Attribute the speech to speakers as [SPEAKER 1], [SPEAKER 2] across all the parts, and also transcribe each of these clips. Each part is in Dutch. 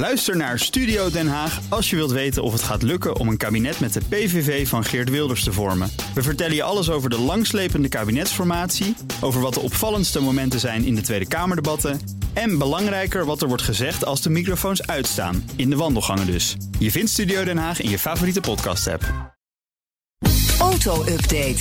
[SPEAKER 1] Luister naar Studio Den Haag als je wilt weten of het gaat lukken om een kabinet met de PVV van Geert Wilders te vormen. We vertellen je alles over de langslepende kabinetsformatie, over wat de opvallendste momenten zijn in de Tweede Kamerdebatten en belangrijker wat er wordt gezegd als de microfoons uitstaan, in de wandelgangen dus. Je vindt Studio Den Haag in je favoriete podcast-app.
[SPEAKER 2] Auto-update.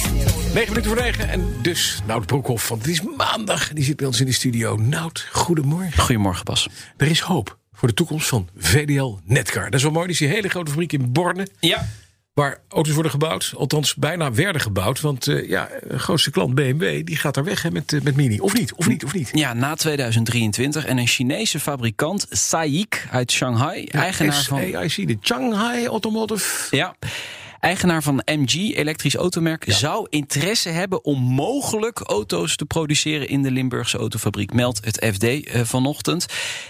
[SPEAKER 3] 9 minuten voor 9 en dus Nout Broekhoff, want het is maandag. Die zit bij ons in de studio. Nout, goedemorgen.
[SPEAKER 4] Goedemorgen, Bas.
[SPEAKER 3] Er is hoop voor de toekomst van VDL Netcar. Dat is wel mooi. Die is die hele grote fabriek in Borne.
[SPEAKER 4] Ja.
[SPEAKER 3] Waar auto's worden gebouwd. Althans, bijna werden gebouwd. Want uh, ja, de grootste klant BMW die gaat daar weg hè, met, uh, met Mini. Of niet? Of niet? Of niet?
[SPEAKER 4] Ja, na 2023. En een Chinese fabrikant, SAIC uit Shanghai.
[SPEAKER 3] Ja,
[SPEAKER 4] eigenaar van.
[SPEAKER 3] SAIC, de Shanghai Automotive.
[SPEAKER 4] Ja. Eigenaar van MG, elektrisch automerk, ja. zou interesse hebben om mogelijk auto's te produceren in de Limburgse autofabriek, meldt het FD uh, vanochtend.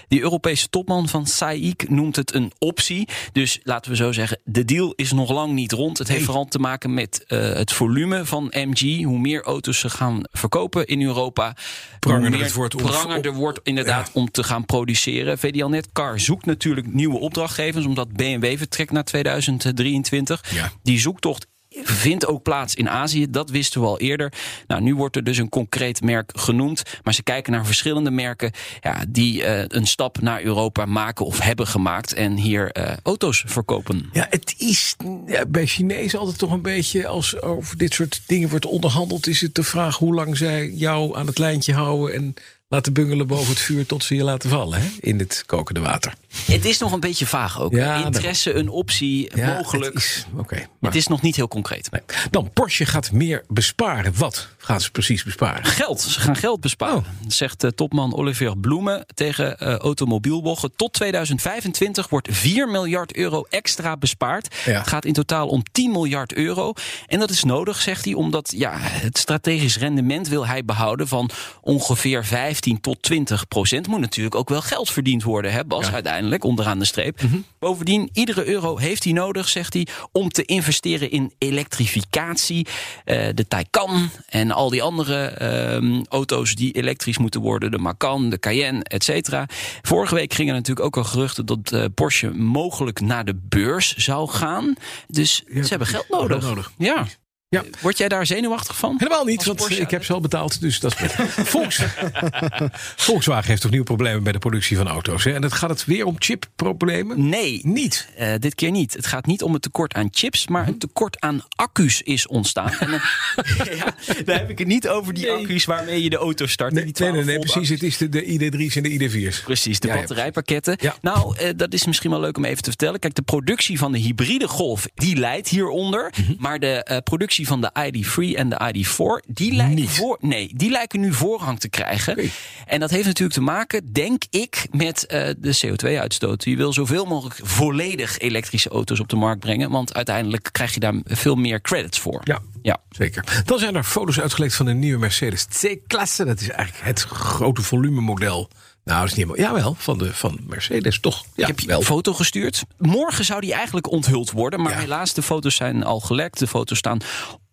[SPEAKER 4] Die Europese topman van SAIC noemt het een optie. Dus laten we zo zeggen, de deal is nog lang niet rond. Het heeft vooral te maken met uh, het volume van MG. Hoe meer auto's ze gaan verkopen in Europa,
[SPEAKER 3] pranger
[SPEAKER 4] hoe meer
[SPEAKER 3] het wordt
[SPEAKER 4] inderdaad ja. om te gaan produceren. VDL Netcar zoekt natuurlijk nieuwe opdrachtgevers, omdat BMW vertrekt naar 2023.
[SPEAKER 3] Ja.
[SPEAKER 4] Die zoektocht vindt ook plaats in Azië. Dat wisten we al eerder. Nou, nu wordt er dus een concreet merk genoemd. Maar ze kijken naar verschillende merken ja, die uh, een stap naar Europa maken of hebben gemaakt. En hier uh, auto's verkopen.
[SPEAKER 3] Ja, het is bij Chinezen altijd toch een beetje als over dit soort dingen wordt onderhandeld. Is het de vraag hoe lang zij jou aan het lijntje houden en laten bungelen boven het vuur tot ze je laten vallen hè? in het kokende water.
[SPEAKER 4] Het is nog een beetje vaag ook.
[SPEAKER 3] Ja,
[SPEAKER 4] Interesse, een optie,
[SPEAKER 3] ja,
[SPEAKER 4] mogelijk.
[SPEAKER 3] Het is, okay,
[SPEAKER 4] het is nog niet heel concreet.
[SPEAKER 3] Nee. Dan, Porsche gaat meer besparen. Wat gaan ze precies besparen?
[SPEAKER 4] Geld. Ze gaan geld besparen. Oh. Zegt uh, topman Olivier Bloemen tegen uh, Automobielwoche. Tot 2025 wordt 4 miljard euro extra bespaard.
[SPEAKER 3] Ja.
[SPEAKER 4] Het gaat in totaal om 10 miljard euro. En dat is nodig, zegt hij, omdat ja, het strategisch rendement wil hij behouden van ongeveer 15 tot 20 procent. Moet natuurlijk ook wel geld verdiend worden, hè, Bas, ja. uiteindelijk, onderaan de streep.
[SPEAKER 3] Mm -hmm.
[SPEAKER 4] Bovendien, iedere euro heeft hij nodig, zegt hij, om te investeren in elektrificatie. Uh, de Taycan en al die andere uh, auto's die elektrisch moeten worden. De Macan, de Cayenne, et cetera. Vorige week gingen natuurlijk ook al geruchten dat uh, Porsche mogelijk naar de beurs zou gaan. Dus ja, ze hebben geld nodig.
[SPEAKER 3] nodig.
[SPEAKER 4] Ja.
[SPEAKER 3] Ja.
[SPEAKER 4] Word jij daar zenuwachtig van?
[SPEAKER 3] Helemaal niet, want Porsche ik heb ze al betaald. Dus dat is Volks... Volkswagen heeft opnieuw problemen bij de productie van auto's. Hè? En het gaat het weer om chipproblemen?
[SPEAKER 4] Nee.
[SPEAKER 3] Niet?
[SPEAKER 4] Uh, dit keer niet. Het gaat niet om het tekort aan chips, maar een tekort aan accu's is ontstaan. en ja, dan heb ik het niet over die nee. accu's waarmee je de auto start.
[SPEAKER 3] Nee,
[SPEAKER 4] die
[SPEAKER 3] nee, nee, nee precies. Het is de, de ID3's en de ID4's.
[SPEAKER 4] Precies, de
[SPEAKER 3] Ja,
[SPEAKER 4] batterijpakketten.
[SPEAKER 3] Ja.
[SPEAKER 4] Nou, uh, dat is misschien wel leuk om even te vertellen. Kijk, de productie van de hybride Golf, die leidt hieronder.
[SPEAKER 3] Mhm.
[SPEAKER 4] Maar de uh, productie van de ID3 en de ID4, die lijken,
[SPEAKER 3] Niet.
[SPEAKER 4] voor, nee, die lijken nu voorrang te krijgen. En dat heeft natuurlijk te maken, denk ik, met uh, de CO2-uitstoot. Je wil zoveel mogelijk volledig elektrische auto's op de markt brengen. Want uiteindelijk krijg je daar veel meer credits voor.
[SPEAKER 3] Ja.
[SPEAKER 4] Ja.
[SPEAKER 3] Zeker. Dan zijn er foto's uitgelekt van een nieuwe Mercedes C-klasse. Dat is eigenlijk het grote volumemodel. Nou, dat is niet helemaal. Jawel, van, de, van Mercedes toch. Ja,
[SPEAKER 4] ik heb je
[SPEAKER 3] wel.
[SPEAKER 4] een foto gestuurd. Morgen zou die eigenlijk onthuld worden. Maar
[SPEAKER 3] Ja.
[SPEAKER 4] helaas, de foto's zijn al gelekt. De foto's staan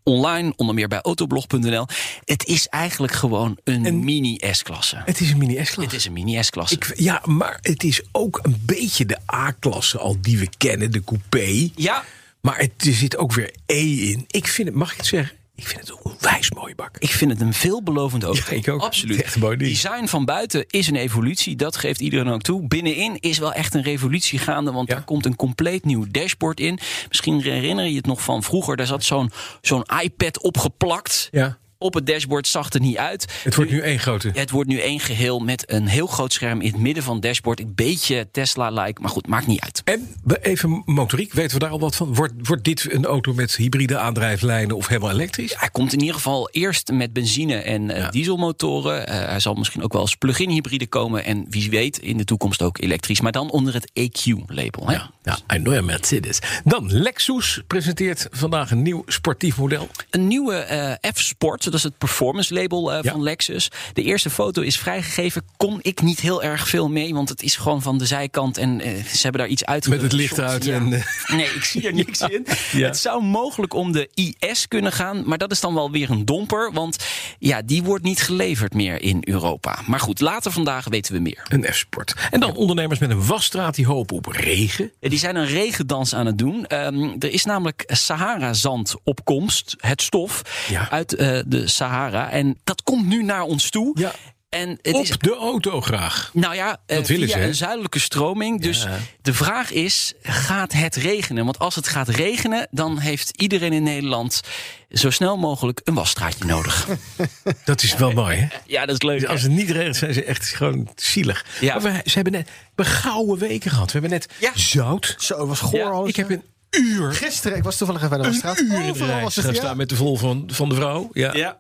[SPEAKER 4] online, onder meer bij autoblog.nl. Het is eigenlijk gewoon een,
[SPEAKER 3] Een-
[SPEAKER 4] mini S-klasse.
[SPEAKER 3] Het is een mini S-klasse.
[SPEAKER 4] Het is een mini S-klasse.
[SPEAKER 3] Ja, maar het is ook een beetje de A-klasse al die we kennen, de coupé.
[SPEAKER 4] Ja,
[SPEAKER 3] Maar het, er zit ook weer E in. Ik vind het, mag ik het zeggen? Ik vind het een onwijs mooie bak.
[SPEAKER 4] ik vind het een veelbelovend auto.
[SPEAKER 3] Ja, ik ook.
[SPEAKER 4] Absoluut.
[SPEAKER 3] Echt mooi.
[SPEAKER 4] Design van buiten is een evolutie. Dat geeft iedereen ook toe. Binnenin is wel echt een revolutie gaande. Want
[SPEAKER 3] Ja.
[SPEAKER 4] er komt een compleet nieuw dashboard in. Misschien herinner je het nog van vroeger. Daar zat zo'n zo'n iPad opgeplakt.
[SPEAKER 3] Ja.
[SPEAKER 4] Op het dashboard zag het er niet uit.
[SPEAKER 3] Het wordt nu één grote.
[SPEAKER 4] Het wordt nu één geheel met een heel groot scherm in het midden van het dashboard. Een beetje Tesla-like, maar goed, maakt niet uit.
[SPEAKER 3] En even motoriek, weten we daar al wat van? Wordt, wordt dit een auto met hybride aandrijflijnen of helemaal elektrisch?
[SPEAKER 4] Hij komt in ieder geval eerst met benzine en eh,
[SPEAKER 3] Ja.
[SPEAKER 4] dieselmotoren. Eh, hij zal misschien ook wel als plug-in hybride komen. En wie weet in de toekomst ook elektrisch. Maar dan onder het EQ-label.
[SPEAKER 3] Ja. Ja, know a Mercedes. Dan Lexus presenteert vandaag een nieuw sportief model.
[SPEAKER 4] Een nieuwe eh, F-Sport, dat is het performance label eh,
[SPEAKER 3] Ja.
[SPEAKER 4] van Lexus. De eerste foto is vrijgegeven. Kon ik niet heel erg veel mee, want het is gewoon van de zijkant. En eh, ze hebben daar iets uit.
[SPEAKER 3] Met het licht uit
[SPEAKER 4] Ja.
[SPEAKER 3] en,
[SPEAKER 4] Nee, ik zie er niks in. Het zou mogelijk om de IS kunnen gaan, maar dat is dan wel weer een domper. Want ja, die wordt niet geleverd meer in Europa. Maar goed, later vandaag weten we meer.
[SPEAKER 3] Een F-Sport. En dan ondernemers met een wasstraat die hopen op regen.
[SPEAKER 4] Die zijn een regendans aan het doen. Ehm, er is namelijk Sahara-zand op komst, het stof
[SPEAKER 3] Ja.
[SPEAKER 4] uit eh, de Sahara. En dat komt nu naar ons toe.
[SPEAKER 3] Ja.
[SPEAKER 4] En het
[SPEAKER 3] Op
[SPEAKER 4] is
[SPEAKER 3] de auto graag.
[SPEAKER 4] nou ja, eh,
[SPEAKER 3] Dat willen
[SPEAKER 4] via
[SPEAKER 3] ze,
[SPEAKER 4] een zuidelijke stroming. Dus
[SPEAKER 3] Ja.
[SPEAKER 4] de vraag is, gaat het regenen? Want als het gaat regenen, dan heeft iedereen in Nederland zo snel mogelijk een wasstraatje nodig.
[SPEAKER 3] Dat is wel mooi, hè?
[SPEAKER 4] ja, dat is leuk.
[SPEAKER 3] Als het niet regent, zijn ze echt gewoon zielig.
[SPEAKER 4] Ja.
[SPEAKER 3] Maar we, ze hebben net we gouden weken gehad. We hebben net
[SPEAKER 4] Ja.
[SPEAKER 3] zout.
[SPEAKER 2] Zo, het was goor alles.
[SPEAKER 3] Ik heb een uur,
[SPEAKER 2] Gisteren, ik was toevallig even bij de Wasstraat.
[SPEAKER 3] een uur in
[SPEAKER 2] Overal
[SPEAKER 3] rij
[SPEAKER 2] was het, ja.
[SPEAKER 3] staan met de vol van, van de vrouw. Ja.
[SPEAKER 4] Ja.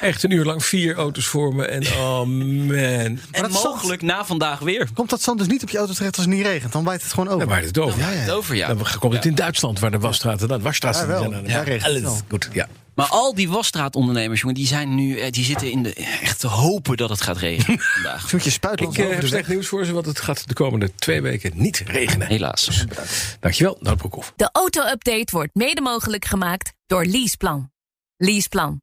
[SPEAKER 3] Echt een uur lang vier auto's voor me. En oh man.
[SPEAKER 4] En
[SPEAKER 2] dat
[SPEAKER 4] mogelijk na vandaag weer.
[SPEAKER 2] Komt dat zand dus niet op je auto terecht als het niet regent? Dan waait het gewoon over.
[SPEAKER 3] Daar waait het over.
[SPEAKER 2] Ja, ja.
[SPEAKER 4] Het over, ja.
[SPEAKER 3] Dan komt het in Duitsland, waar de wasstraten dan wasstraten
[SPEAKER 2] Ja, wel.
[SPEAKER 3] zijn. aan-
[SPEAKER 2] Daar regent het
[SPEAKER 3] alles
[SPEAKER 2] wel.
[SPEAKER 3] goed. Ja.
[SPEAKER 4] Maar al die wasstraatondernemers, jongen, die zijn nu, eh, die zitten in de echt te hopen dat het gaat regenen vandaag.
[SPEAKER 2] Dus moet je spuitland
[SPEAKER 3] Ik eh, heb
[SPEAKER 2] de
[SPEAKER 3] slecht
[SPEAKER 2] weg.
[SPEAKER 3] nieuws voor ze, want het gaat de komende twee weken niet regenen.
[SPEAKER 4] Helaas.
[SPEAKER 3] Dankjewel, Nout Broekhoff.
[SPEAKER 5] De auto-update wordt mede mogelijk gemaakt door Leaseplan. Leaseplan.